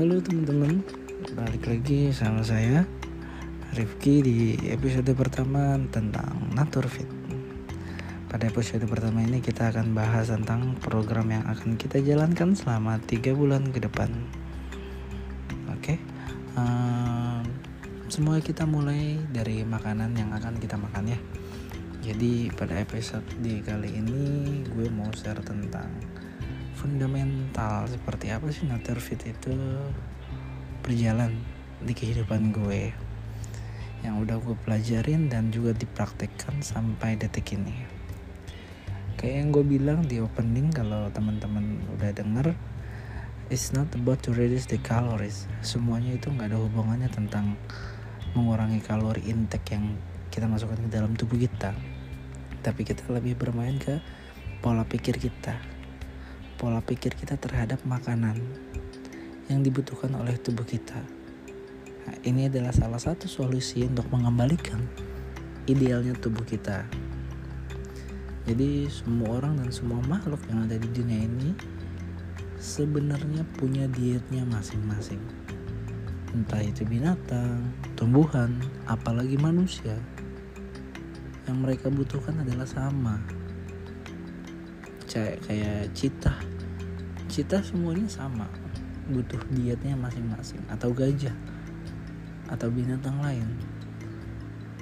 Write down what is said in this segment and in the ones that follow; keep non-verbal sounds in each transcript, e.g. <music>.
Halo teman-teman, balik lagi sama saya Rifki di episode pertama tentang Naturfit. Pada episode pertama ini kita akan bahas tentang program yang akan kita jalankan selama tiga bulan ke depan. Oke, uh, semua kita mulai dari makanan yang akan kita makan ya. Jadi pada episode di kali ini gue mau share tentang fundamental seperti apa sih Naturfit itu berjalan di kehidupan gue? Yang udah gue pelajarin dan juga dipraktekkan sampai detik ini. Kayak yang gue bilang di opening kalau teman-teman udah denger it's not about to reduce the calories. Semuanya itu nggak ada hubungannya tentang mengurangi kalori intake yang kita masukkan ke dalam tubuh kita. Tapi kita lebih bermain ke pola pikir kita pola pikir kita terhadap makanan yang dibutuhkan oleh tubuh kita. Nah, ini adalah salah satu solusi untuk mengembalikan idealnya tubuh kita. Jadi semua orang dan semua makhluk yang ada di dunia ini sebenarnya punya dietnya masing-masing. Entah itu binatang, tumbuhan, apalagi manusia. Yang mereka butuhkan adalah sama. Kayak kayak cita cita semuanya sama. Butuh dietnya masing-masing atau gajah atau binatang lain.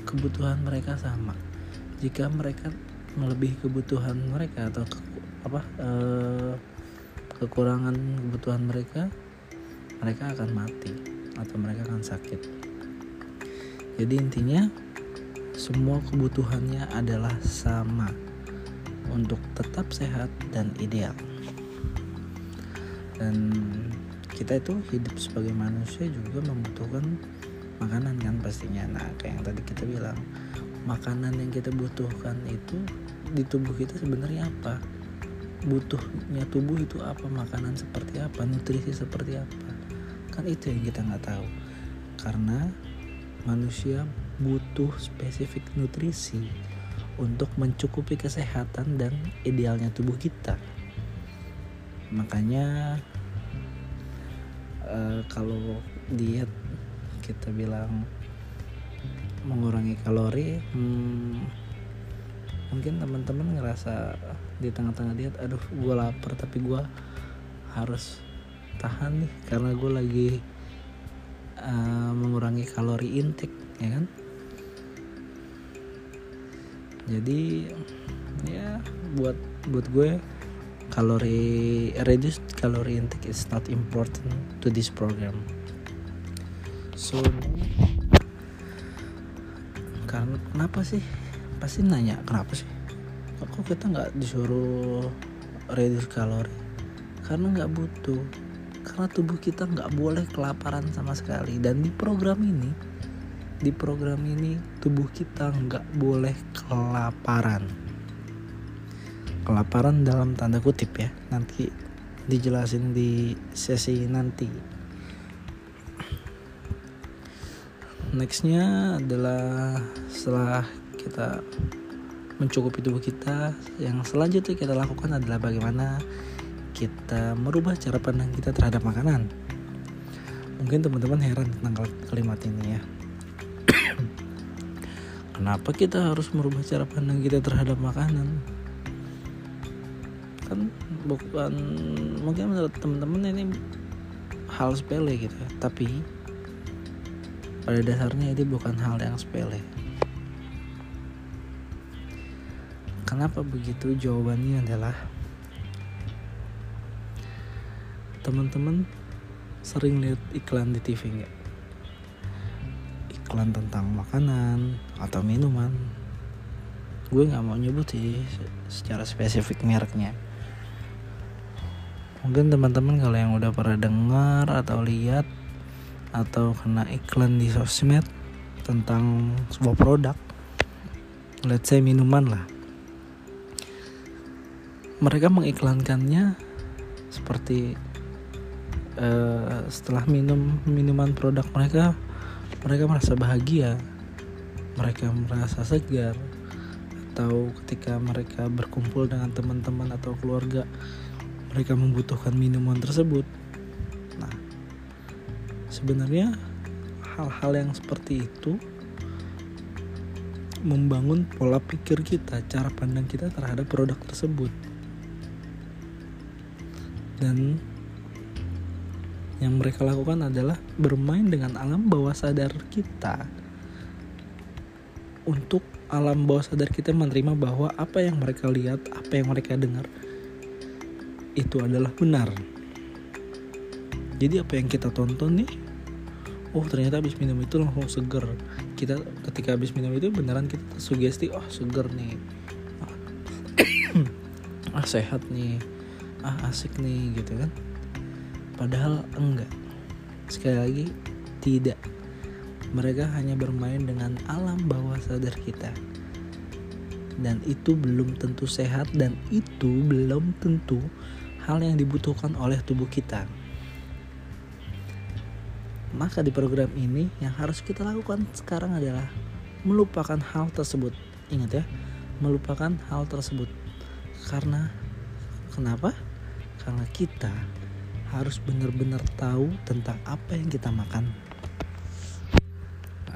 Kebutuhan mereka sama. Jika mereka melebihi kebutuhan mereka atau ke, apa eh, kekurangan kebutuhan mereka mereka akan mati atau mereka akan sakit. Jadi intinya semua kebutuhannya adalah sama untuk tetap sehat dan ideal dan kita itu hidup sebagai manusia juga membutuhkan makanan kan pastinya. Nah kayak yang tadi kita bilang makanan yang kita butuhkan itu di tubuh kita sebenarnya apa? Butuhnya tubuh itu apa? Makanan seperti apa? Nutrisi seperti apa? Kan itu yang kita nggak tahu. Karena manusia butuh spesifik nutrisi untuk mencukupi kesehatan dan idealnya tubuh kita makanya uh, kalau diet kita bilang mengurangi kalori hmm, mungkin teman-teman ngerasa di tengah-tengah diet aduh gue lapar tapi gue harus tahan nih karena gue lagi uh, mengurangi kalori intake ya kan? Jadi ya buat buat gue kalori reduced calorie intake is not important to this program. So karena kenapa sih? Pasti nanya kenapa sih? Kok kita nggak disuruh reduce kalori? Karena nggak butuh. Karena tubuh kita nggak boleh kelaparan sama sekali. Dan di program ini di program ini tubuh kita nggak boleh kelaparan kelaparan dalam tanda kutip ya. Nanti dijelasin di sesi nanti. Nextnya adalah setelah kita mencukupi tubuh kita yang selanjutnya kita lakukan adalah bagaimana kita merubah cara pandang kita terhadap makanan. Mungkin teman-teman heran tentang kalimat ini ya. <coughs> Kenapa kita harus merubah cara pandang kita terhadap makanan kan bukan mungkin menurut teman-teman ini hal sepele gitu ya. Tapi pada dasarnya ini bukan hal yang sepele. Kenapa begitu? Jawabannya adalah teman-teman sering lihat iklan di TV nggak? Iklan tentang makanan atau minuman. Gue nggak mau nyebut sih secara spesifik mereknya mungkin teman-teman kalau yang udah pernah dengar atau lihat atau kena iklan di sosmed tentang sebuah produk let's say minuman lah. Mereka mengiklankannya seperti uh, setelah minum minuman produk mereka mereka merasa bahagia mereka merasa segar atau ketika mereka berkumpul dengan teman-teman atau keluarga mereka membutuhkan minuman tersebut. Nah, sebenarnya hal-hal yang seperti itu membangun pola pikir kita, cara pandang kita terhadap produk tersebut. Dan yang mereka lakukan adalah bermain dengan alam bawah sadar kita untuk alam bawah sadar kita menerima bahwa apa yang mereka lihat, apa yang mereka dengar itu adalah benar. Jadi apa yang kita tonton nih oh ternyata habis minum itu langsung seger. Kita ketika habis minum itu beneran kita sugesti oh seger nih. <coughs> Ah sehat nih. Ah asik nih gitu kan. Padahal enggak. Sekali lagi tidak. Mereka hanya bermain dengan alam bawah sadar kita dan itu belum tentu sehat dan itu belum tentu hal yang dibutuhkan oleh tubuh kita maka di program ini yang harus kita lakukan sekarang adalah melupakan hal tersebut. Ingat ya, melupakan hal tersebut. Karena kenapa? Karena kita harus benar-benar tahu tentang apa yang kita makan.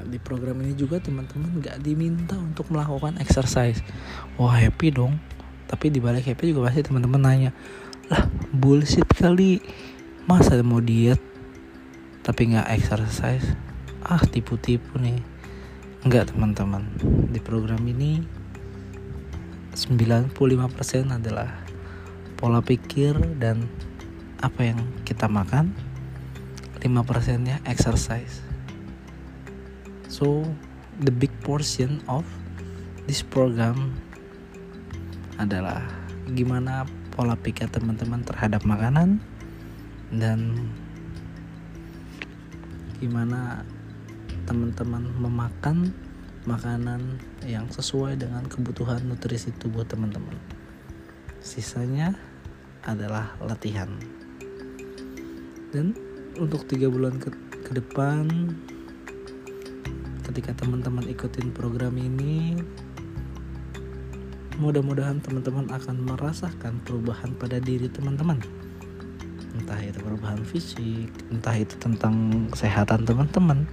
Di program ini juga teman-teman gak diminta untuk melakukan exercise. Wah happy dong. Tapi di balik happy juga pasti teman-teman nanya, lah bullshit kali. Masa mau diet tapi nggak exercise ah tipu-tipu nih Enggak teman-teman di program ini 95% adalah pola pikir dan apa yang kita makan 5% nya exercise so the big portion of this program adalah gimana pola pikir teman-teman terhadap makanan dan gimana teman-teman memakan makanan yang sesuai dengan kebutuhan nutrisi tubuh teman-teman. Sisanya adalah latihan. Dan untuk tiga bulan ke, ke depan, ketika teman-teman ikutin program ini, mudah-mudahan teman-teman akan merasakan perubahan pada diri teman-teman. Entah itu perubahan fisik entah itu tentang kesehatan teman-teman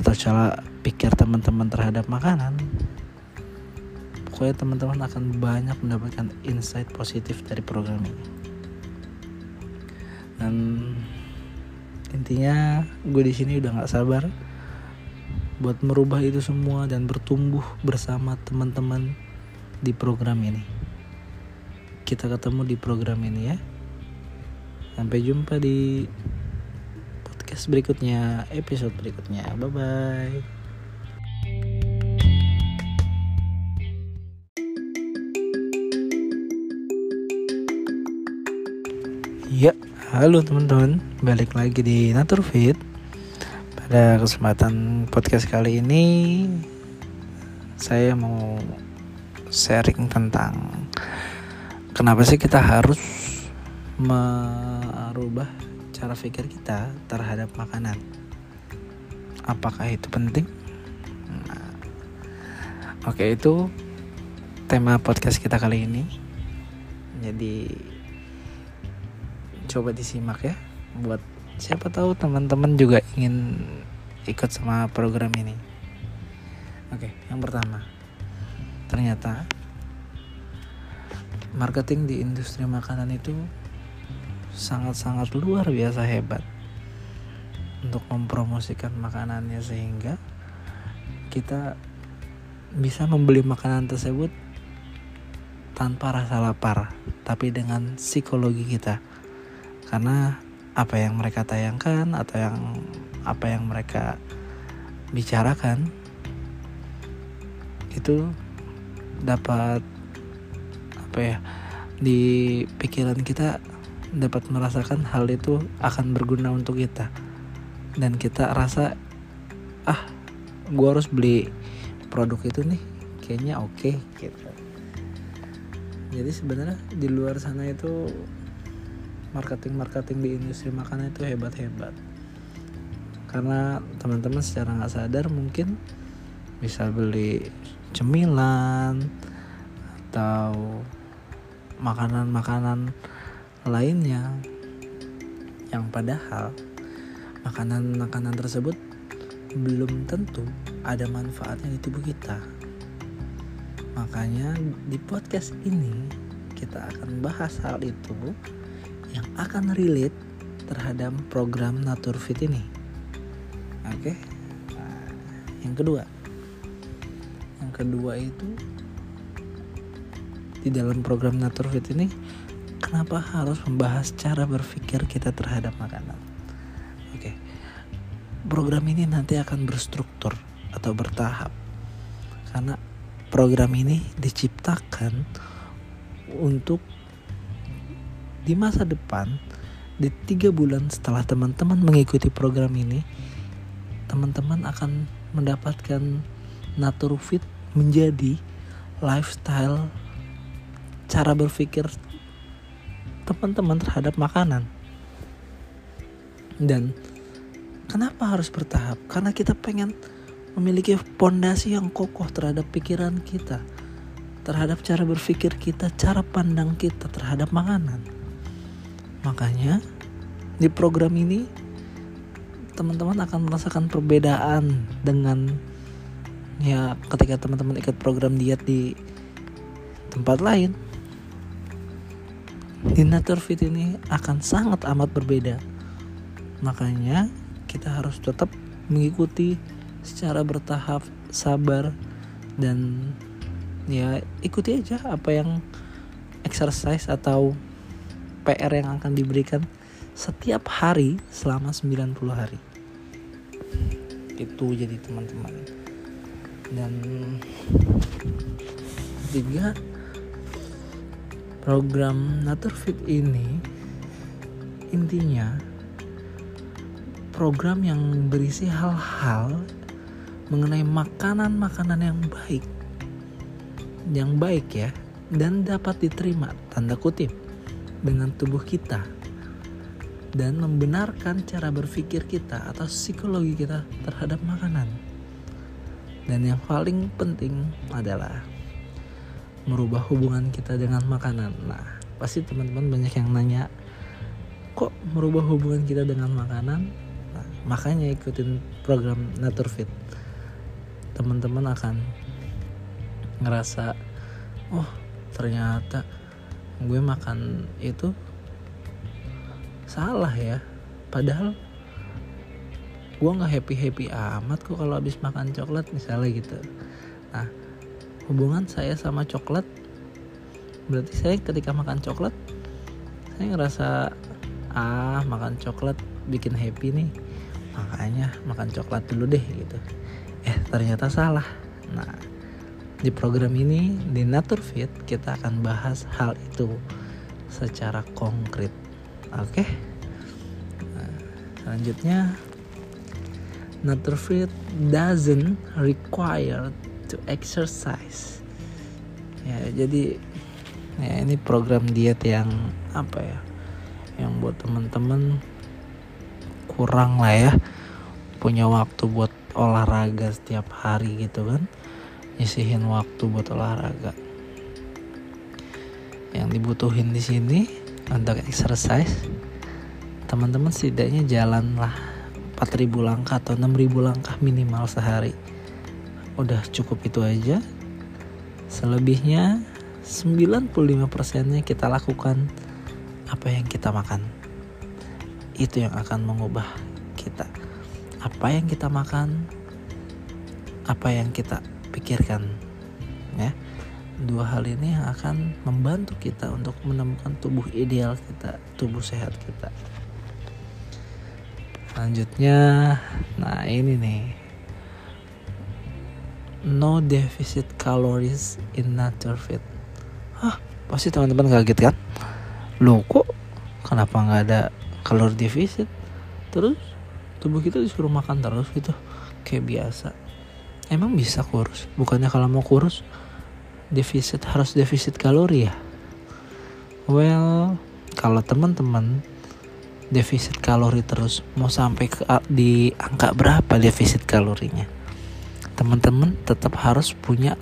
atau cara pikir teman-teman terhadap makanan. Pokoknya teman-teman akan banyak mendapatkan insight positif dari program ini. Dan intinya gue di sini udah nggak sabar buat merubah itu semua dan bertumbuh bersama teman-teman di program ini kita ketemu di program ini ya Sampai jumpa di podcast berikutnya, episode berikutnya. Bye bye. Ya, halo teman-teman, balik lagi di Naturfit. Pada kesempatan podcast kali ini, saya mau sharing tentang kenapa sih kita harus merubah cara pikir kita terhadap makanan. Apakah itu penting? Nah, oke itu tema podcast kita kali ini. Jadi coba disimak ya buat siapa tahu teman-teman juga ingin ikut sama program ini. Oke, yang pertama. Ternyata marketing di industri makanan itu sangat-sangat luar biasa hebat untuk mempromosikan makanannya sehingga kita bisa membeli makanan tersebut tanpa rasa lapar tapi dengan psikologi kita karena apa yang mereka tayangkan atau yang apa yang mereka bicarakan itu dapat apa ya di pikiran kita dapat merasakan hal itu akan berguna untuk kita. Dan kita rasa ah gue harus beli produk itu nih kayaknya oke okay, gitu. Jadi sebenarnya di luar sana itu marketing marketing di industri makanan itu hebat hebat karena teman-teman secara nggak sadar mungkin bisa beli cemilan atau makanan-makanan lainnya yang padahal makanan-makanan tersebut belum tentu ada manfaatnya di tubuh kita. Makanya di podcast ini kita akan bahas hal itu yang akan relate terhadap program Naturfit ini. Oke. Nah, yang kedua. Yang kedua itu di dalam program Naturfit ini kenapa harus membahas cara berpikir kita terhadap makanan? Oke. Program ini nanti akan berstruktur atau bertahap. Karena program ini diciptakan untuk di masa depan di tiga bulan setelah teman-teman mengikuti program ini teman-teman akan mendapatkan Naturfit menjadi lifestyle cara berpikir teman-teman terhadap makanan. Dan kenapa harus bertahap? Karena kita pengen memiliki pondasi yang kokoh terhadap pikiran kita terhadap cara berpikir kita cara pandang kita terhadap makanan Makanya di program ini teman-teman akan merasakan perbedaan dengan ya ketika teman-teman ikut program diet di tempat lain. Di Naturfit ini akan sangat amat berbeda. Makanya kita harus tetap mengikuti secara bertahap, sabar dan ya ikuti aja apa yang exercise atau PR yang akan diberikan setiap hari selama 90 hari. Itu jadi teman-teman. Dan tiga program Naturfit ini intinya program yang berisi hal-hal mengenai makanan-makanan yang baik. Yang baik ya dan dapat diterima tanda kutip dengan tubuh kita dan membenarkan cara berpikir kita atau psikologi kita terhadap makanan. Dan yang paling penting adalah merubah hubungan kita dengan makanan. Nah, pasti teman-teman banyak yang nanya, kok merubah hubungan kita dengan makanan? Nah, makanya ikutin program Naturfit. Teman-teman akan ngerasa, oh ternyata gue makan itu salah ya. Padahal gue nggak happy happy amat kok kalau habis makan coklat misalnya gitu. Nah hubungan saya sama coklat berarti saya ketika makan coklat saya ngerasa ah makan coklat bikin happy nih makanya makan coklat dulu deh gitu. Eh ternyata salah. Nah di program ini di Naturfit kita akan bahas hal itu secara konkret. Oke. Okay? Nah, selanjutnya Naturfit doesn't require to exercise. Ya, jadi ya ini program diet yang apa ya? Yang buat teman-teman kurang lah ya punya waktu buat olahraga setiap hari gitu kan nyisihin waktu buat olahraga. Yang dibutuhin di sini untuk exercise teman-teman setidaknya jalan lah 4000 langkah atau 6000 langkah minimal sehari. Udah cukup itu aja. Selebihnya 95% nya kita lakukan apa yang kita makan. Itu yang akan mengubah kita. Apa yang kita makan apa yang kita pikirkan ya. Dua hal ini akan membantu kita untuk menemukan tubuh ideal kita tubuh sehat kita. Selanjutnya nah ini nih. No deficit calories in nature fit. Hah, pasti teman-teman kaget kan? Lo kok kenapa nggak ada kalori defisit terus tubuh kita disuruh makan terus gitu kayak biasa emang bisa kurus? Bukannya kalau mau kurus defisit harus defisit kalori ya? Well kalau teman-teman defisit kalori terus mau sampai ke di angka berapa defisit kalorinya? Teman-teman tetap harus punya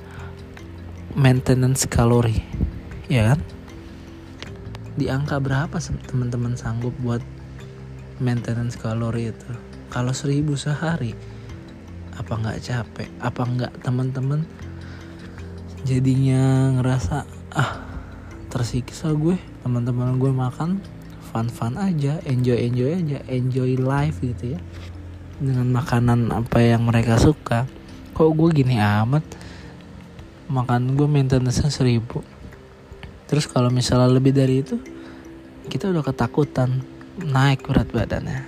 maintenance kalori ya kan? Di angka berapa teman-teman sanggup buat maintenance kalori itu? Kalau seribu sehari apa nggak capek? Apa nggak teman-teman? Jadinya ngerasa ah tersiksa gue teman-teman gue makan fun-fun aja enjoy enjoy aja enjoy life gitu ya. Dengan makanan apa yang mereka suka. Kok gue gini amat? Makan gue maintenance seribu. Terus kalau misalnya lebih dari itu kita udah ketakutan naik berat badannya.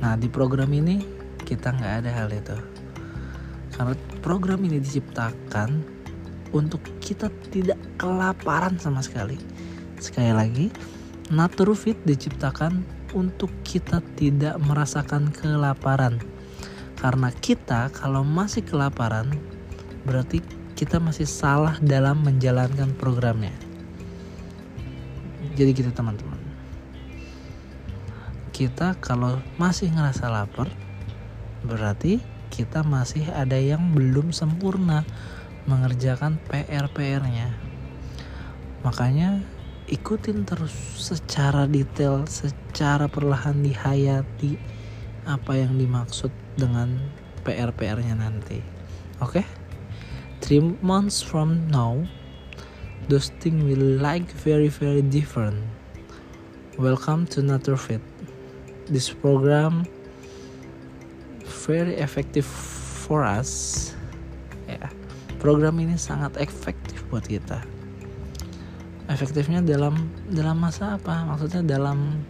Nah di program ini kita nggak ada hal itu karena program ini diciptakan untuk kita tidak kelaparan sama sekali sekali lagi Naturfit diciptakan untuk kita tidak merasakan kelaparan karena kita kalau masih kelaparan berarti kita masih salah dalam menjalankan programnya. Jadi kita gitu, teman-teman. Kita kalau masih ngerasa lapar, berarti kita masih ada yang belum sempurna mengerjakan PR-PR-nya. Makanya ikutin terus secara detail, secara perlahan dihayati apa yang dimaksud dengan PR-PR-nya nanti. Oke? Okay? three months from now those things will like very very different welcome to Naturfit this program very effective for us. Ya program ini sangat efektif buat kita. Efektifnya dalam dalam masa apa? Maksudnya dalam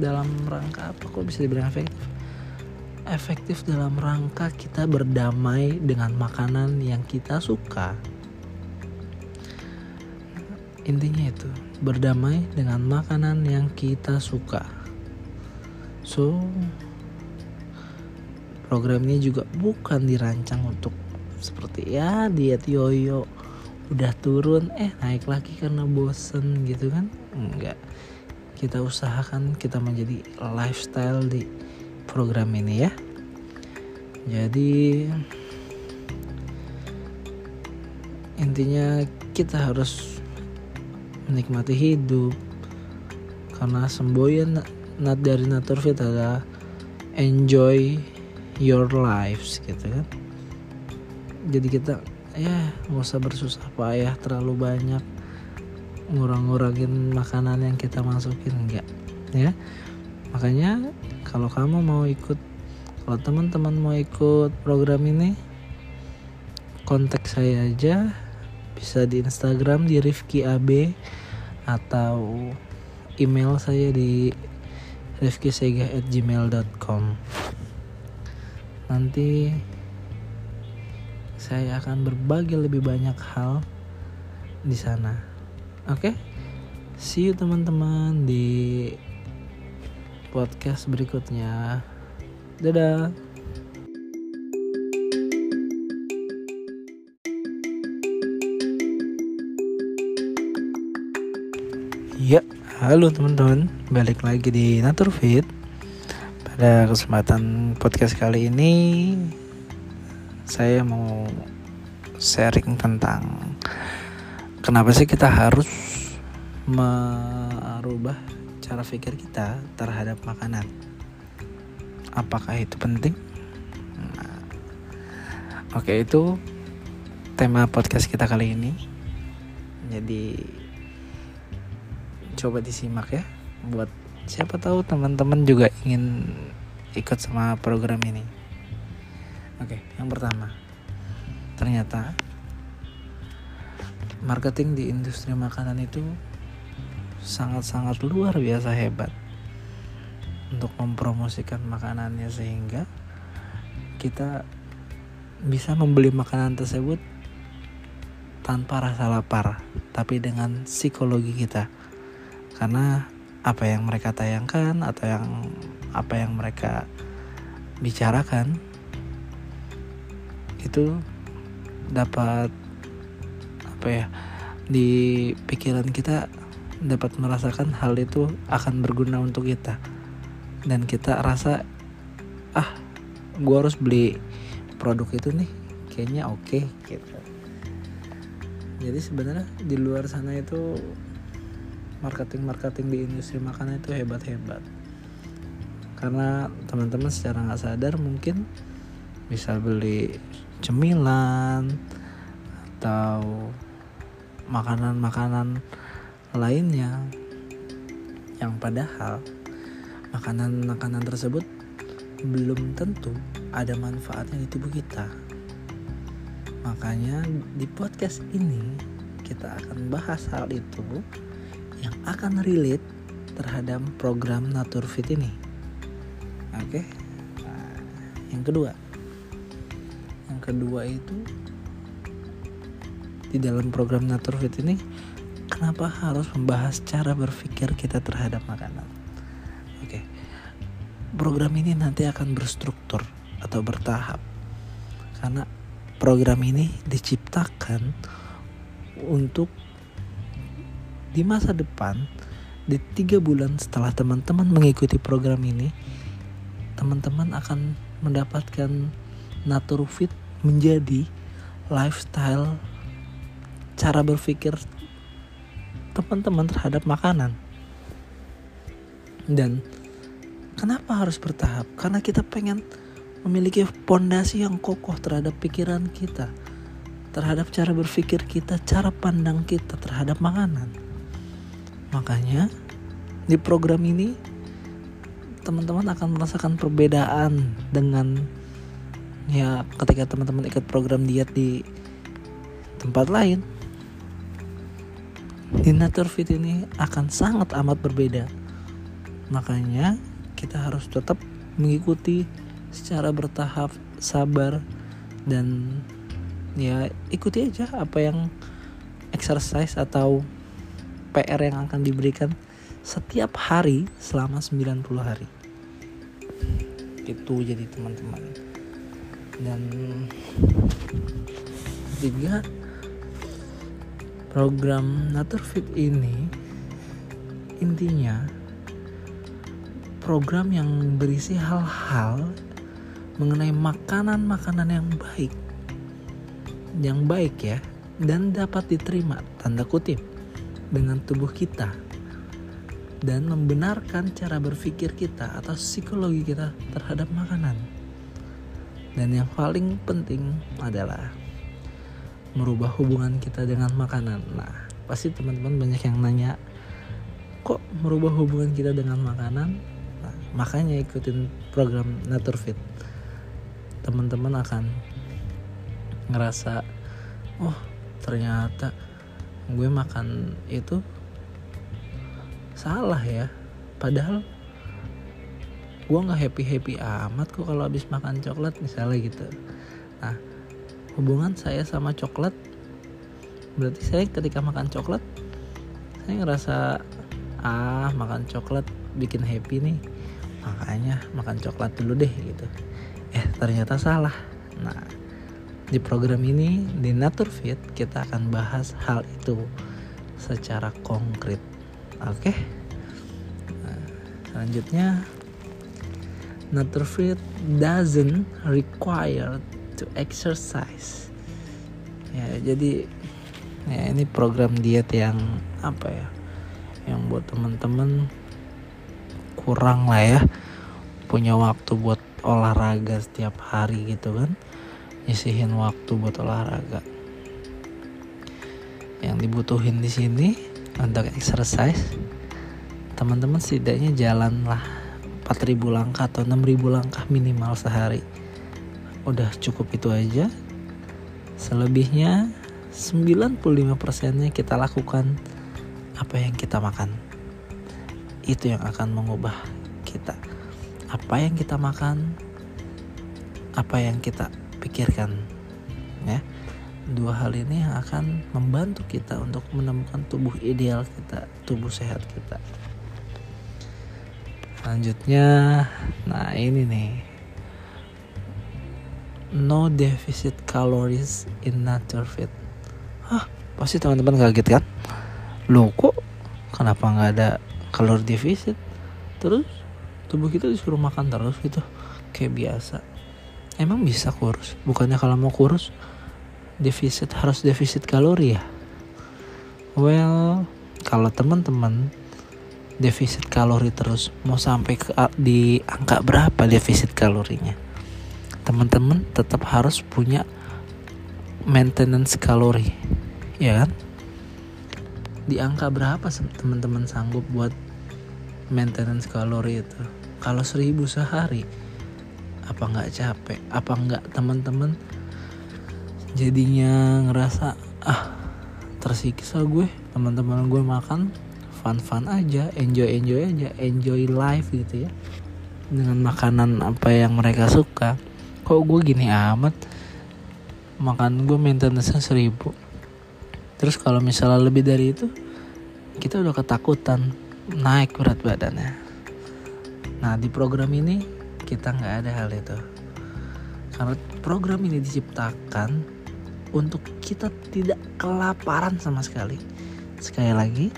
dalam rangka apa? Kok bisa dibilang efektif? Efektif dalam rangka kita berdamai dengan makanan yang kita suka. Intinya itu, berdamai dengan makanan yang kita suka. So, program ini juga bukan dirancang untuk seperti ya diet yoyo udah turun eh naik lagi karena bosen gitu kan? Enggak. Kita usahakan kita menjadi lifestyle di program ini ya. Jadi intinya kita harus menikmati hidup. Karena semboyan dari Naturfit adalah enjoy your lives gitu kan. Jadi kita ya nggak usah bersusah payah terlalu banyak ngurang-ngurangin makanan yang kita masukin enggak ya. Makanya kalau kamu mau ikut kalau teman-teman mau ikut program ini kontak saya aja. Bisa di Instagram di Rifki AB atau email saya di rifkisega@gmail.com nanti saya akan berbagi lebih banyak hal di sana oke okay? see you teman-teman di podcast berikutnya. Dadah. Ya, halo teman-teman, balik lagi di Naturfit. Pada kesempatan podcast kali ini, saya mau sharing tentang kenapa sih kita harus merubah cara pikir kita terhadap makanan. Apakah itu penting? Nah, oke itu tema podcast kita kali ini. Jadi coba disimak ya buat siapa tahu teman-teman juga ingin ikut sama program ini. Oke, yang pertama. Ternyata marketing di industri makanan itu sangat-sangat luar biasa hebat untuk mempromosikan makanannya sehingga kita bisa membeli makanan tersebut tanpa rasa lapar tapi dengan psikologi kita karena apa yang mereka tayangkan atau yang apa yang mereka bicarakan itu dapat apa ya di pikiran kita dapat merasakan hal itu akan berguna untuk kita. Dan kita rasa ah gue harus beli produk itu nih kayaknya oke okay, gitu. Jadi sebenarnya di luar sana itu marketing marketing di industri makanan itu hebat hebat karena teman-teman secara nggak sadar mungkin bisa beli cemilan atau makanan-makanan lainnya yang padahal makanan-makanan tersebut belum tentu ada manfaatnya di tubuh kita. Makanya di podcast ini kita akan bahas hal itu yang akan relate terhadap program Naturfit ini. Oke. Nah, yang kedua. Yang kedua itu di dalam program Naturfit ini kenapa harus membahas cara berpikir kita terhadap makanan? Oke. Program ini nanti akan berstruktur atau bertahap. Karena program ini diciptakan untuk di masa depan di tiga bulan setelah teman-teman mengikuti program ini teman-teman akan mendapatkan Naturfit menjadi lifestyle cara berpikir teman-teman terhadap makanan. Dan kenapa harus bertahap? Karena kita pengen memiliki pondasi yang kokoh terhadap pikiran kita terhadap cara berpikir kita cara pandang kita terhadap makanan makanya di program ini teman-teman akan merasakan perbedaan dengan ya ketika teman-teman ikut program diet di tempat lain. Di Naturfit ini akan sangat amat berbeda. Makanya kita harus tetap mengikuti secara bertahap sabar dan ya ikuti aja apa yang exercise atau PR yang akan diberikan setiap hari selama 90 hari. Itu jadi teman-teman. Dan tiga program Naturfit ini intinya program yang berisi hal-hal mengenai makanan-makanan yang baik. Yang baik ya dan dapat diterima tanda kutip dengan tubuh kita dan membenarkan cara berpikir kita atau psikologi kita terhadap makanan. Dan yang paling penting adalah merubah hubungan kita dengan makanan. Nah, pasti teman-teman banyak yang nanya, kok merubah hubungan kita dengan makanan? Nah, makanya ikutin program Naturfit. Teman-teman akan ngerasa, oh ternyata gue makan itu salah ya. Padahal gue nggak happy happy amat kok kalau habis makan coklat misalnya gitu. Nah hubungan saya sama coklat berarti saya ketika makan coklat saya ngerasa ah makan coklat bikin happy nih. Makanya makan coklat dulu deh gitu. Eh ternyata salah. Nah di program ini di Naturfit kita akan bahas hal itu secara konkret Oke. Okay? Nah, selanjutnya Naturfit doesn't require to exercise. Ya, jadi ya ini program diet yang apa ya? Yang buat teman-teman kurang lah ya punya waktu buat olahraga setiap hari gitu kan nyisihin waktu buat olahraga. Yang dibutuhin di sini untuk exercise teman-teman setidaknya jalan lah 4000 langkah atau 6000 langkah minimal sehari. Udah cukup itu aja. Selebihnya 95% nya kita lakukan apa yang kita makan. Itu yang akan mengubah kita. Apa yang kita makan apa yang kita pikirkan ya dua hal ini akan membantu kita untuk menemukan tubuh ideal kita, tubuh sehat kita. Selanjutnya, nah ini nih. No deficit calories in nature fit. Hah, pasti teman-teman kaget kan? Loh kok kenapa nggak ada kalori defisit? Terus tubuh kita disuruh makan terus gitu kayak biasa. Emang bisa kurus? Bukannya kalau mau kurus defisit harus defisit kalori ya? Well kalau teman-teman defisit kalori terus mau sampai ke di angka berapa defisit kalorinya? Teman-teman tetap harus punya maintenance kalori ya kan? Di angka berapa teman-teman sanggup buat maintenance kalori itu? Kalau seribu sehari apa nggak capek? Apa nggak teman-teman? Jadinya ngerasa ah tersiksa gue teman-teman gue makan fun fun aja enjoy enjoy aja enjoy life gitu ya. Dengan makanan apa yang mereka suka. Kok gue gini amat? Makan gue maintenance seribu. Terus kalau misalnya lebih dari itu kita udah ketakutan naik berat badannya. Nah di program ini kita nggak ada hal itu karena program ini diciptakan untuk kita tidak kelaparan sama sekali sekali lagi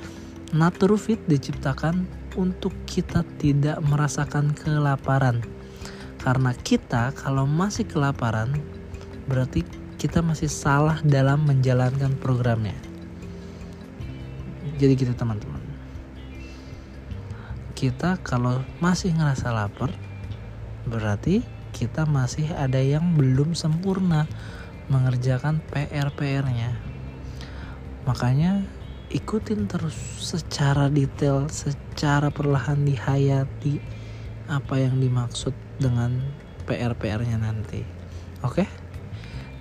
Naturfit diciptakan untuk kita tidak merasakan kelaparan karena kita kalau masih kelaparan berarti kita masih salah dalam menjalankan programnya. Jadi gitu teman-teman. Kita kalau masih ngerasa lapar berarti kita masih ada yang belum sempurna mengerjakan PR-PR-nya. Makanya ikutin terus secara detail, secara perlahan dihayati apa yang dimaksud dengan PR-PR-nya nanti. Oke? Okay?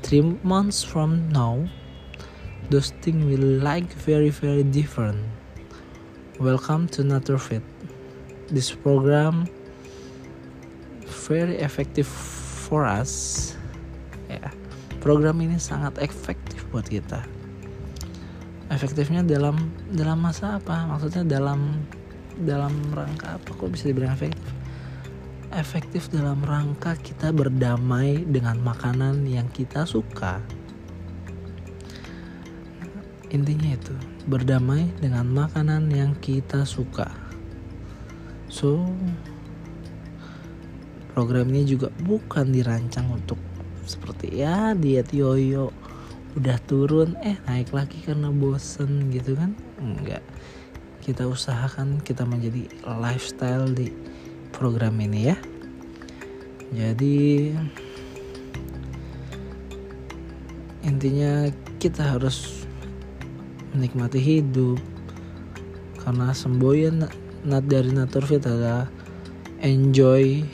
Three months from now, those things will like very very different. Welcome to Naturfit. This program very effective for us. Ya, program ini sangat efektif buat kita. Efektifnya dalam dalam masa apa? Maksudnya dalam dalam rangka apa? Kok bisa dibilang efektif? efektif dalam rangka kita berdamai dengan makanan yang kita suka. Intinya itu, berdamai dengan makanan yang kita suka. So, program ini juga bukan dirancang untuk seperti ya diet yoyo. Udah turun eh naik lagi karena bosen gitu kan? Enggak. Kita usahakan kita menjadi lifestyle di program ini ya. Jadi intinya kita harus menikmati hidup. Karena semboyan nat dari Naturfit adalah enjoy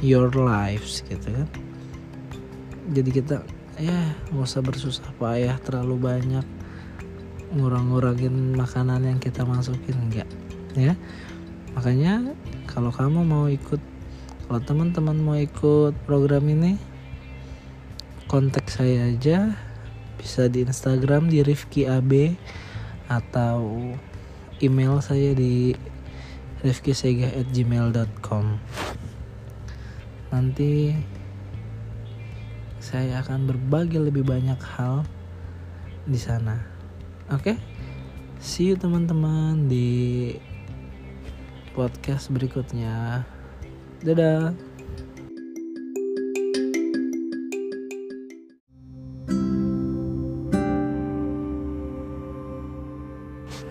your lives gitu kan. Jadi kita ya nggak usah bersusah payah terlalu banyak ngurang-ngurangin makanan yang kita masukin enggak ya. Makanya kalau kamu mau ikut kalau teman-teman mau ikut program ini kontak saya aja bisa di Instagram di Rifki AB atau email saya di rifkisega@gmail.com nanti saya akan berbagi lebih banyak hal di sana oke okay? see you teman-teman di podcast berikutnya. Dadah.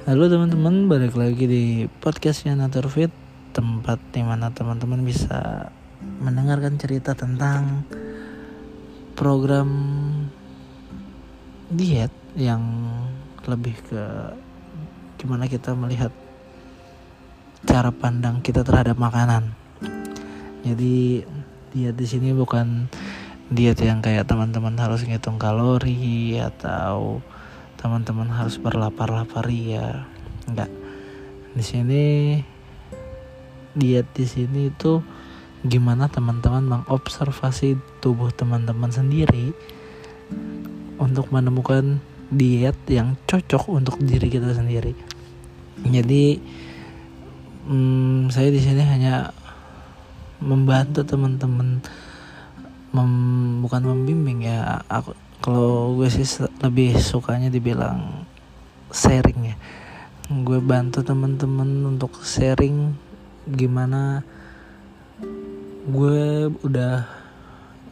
Halo teman-teman, balik lagi di podcastnya Naturfit Tempat di mana teman-teman bisa mendengarkan cerita tentang program diet yang lebih ke gimana kita melihat cara pandang kita terhadap makanan. Jadi diet di sini bukan diet yang kayak teman-teman harus ngitung kalori atau teman-teman harus berlapar-lapar ya. Enggak. Di sini diet di sini itu gimana teman-teman mengobservasi tubuh teman-teman sendiri untuk menemukan diet yang cocok untuk diri kita sendiri. Jadi hmm, saya di sini hanya membantu teman-teman mem, bukan membimbing ya aku kalau gue sih lebih sukanya dibilang sharing ya gue bantu teman-teman untuk sharing gimana gue udah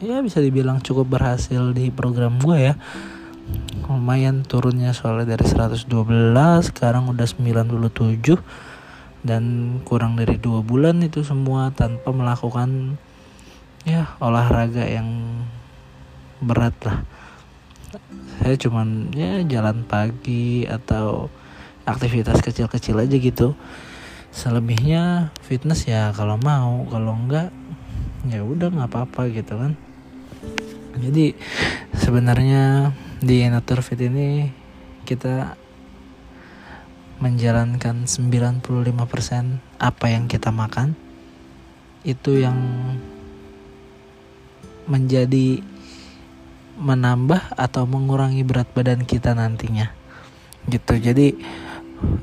ya bisa dibilang cukup berhasil di program gue ya. Lumayan turunnya soalnya dari 112 sekarang udah 97 dan kurang dari dua bulan itu semua tanpa melakukan ya olahraga yang berat lah. Saya cuman ya jalan pagi atau aktivitas kecil-kecil aja gitu. Selebihnya fitness ya kalau mau kalau enggak ya udah nggak apa-apa gitu kan. Jadi sebenarnya di Naturfit ini kita menjalankan 95% apa yang kita makan. Itu yang menjadi menambah atau mengurangi berat badan kita nantinya. Gitu. Jadi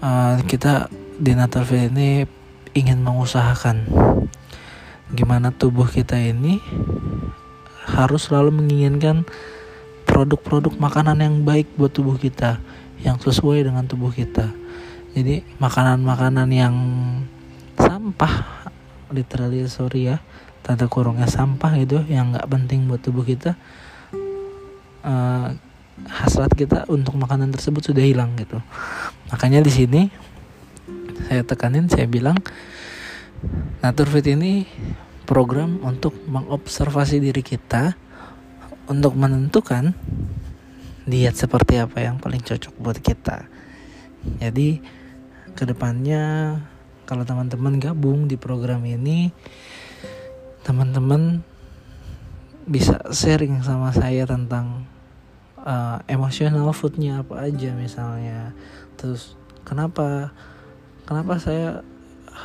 uh, kita di Natalville ini ingin mengusahakan gimana tubuh kita ini harus selalu menginginkan produk-produk makanan yang baik buat tubuh kita yang sesuai dengan tubuh kita. Jadi makanan-makanan yang sampah literally sorry ya tanda kurungnya sampah gitu yang nggak penting buat tubuh kita uh, hasrat kita untuk makanan tersebut sudah hilang gitu. Makanya di sini saya tekanin saya bilang Naturfit ini program untuk mengobservasi diri kita untuk menentukan diet seperti apa yang paling cocok buat kita. Jadi ke depannya kalau teman-teman gabung di program ini teman-teman bisa sharing sama saya tentang uh, emotional foodnya apa aja misalnya. Terus kenapa? Kenapa saya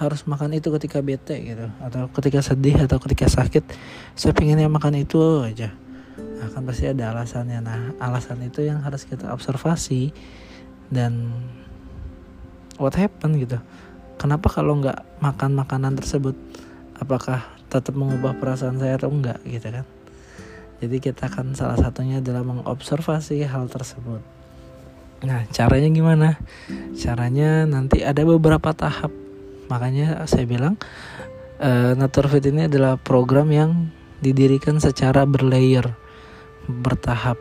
harus makan itu ketika bete gitu atau ketika sedih atau ketika sakit. Saya pengennya makan itu aja. Nah kan pasti ada alasannya. Nah alasan itu yang harus kita observasi dan what happen gitu. Kenapa kalau nggak makan makanan tersebut apakah tetap mengubah perasaan saya atau enggak gitu kan? Jadi kita kan salah satunya adalah mengobservasi hal tersebut. Nah caranya gimana? Caranya nanti ada beberapa tahap makanya saya bilang uh, Naturfit ini adalah program yang didirikan secara berlayer bertahap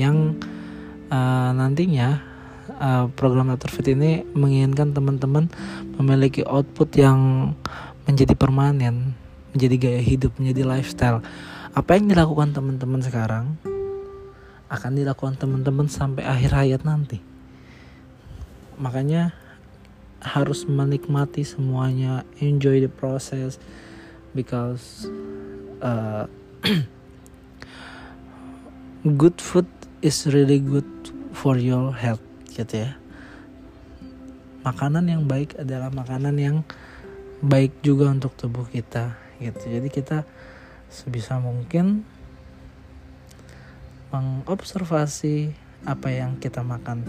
yang uh, nantinya uh, program Naturfit ini menginginkan teman-teman memiliki output yang menjadi permanen, menjadi gaya hidup, menjadi lifestyle. Apa yang dilakukan teman-teman sekarang akan dilakukan teman-teman sampai akhir hayat nanti. Makanya harus menikmati semuanya, enjoy the process because uh, <clears throat> good food is really good for your health gitu ya. Makanan yang baik adalah makanan yang baik juga untuk tubuh kita gitu jadi kita sebisa mungkin mengobservasi apa yang kita makan.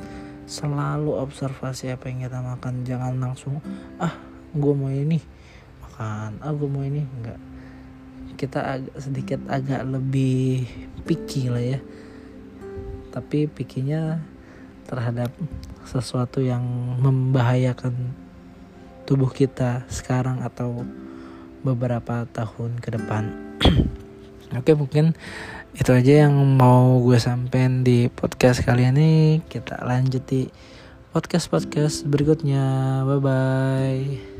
Selalu observasi apa yang kita makan. Jangan langsung ah gue mau ini makan. Ah gue mau ini. Enggak. Kita agak sedikit agak lebih picky lah ya. Tapi pikinya terhadap sesuatu yang membahayakan tubuh kita sekarang atau beberapa tahun ke depan. <clears throat> Oke mungkin itu aja yang mau gue sampein di podcast kali ini. Kita lanjut di podcast podcast berikutnya. Bye bye.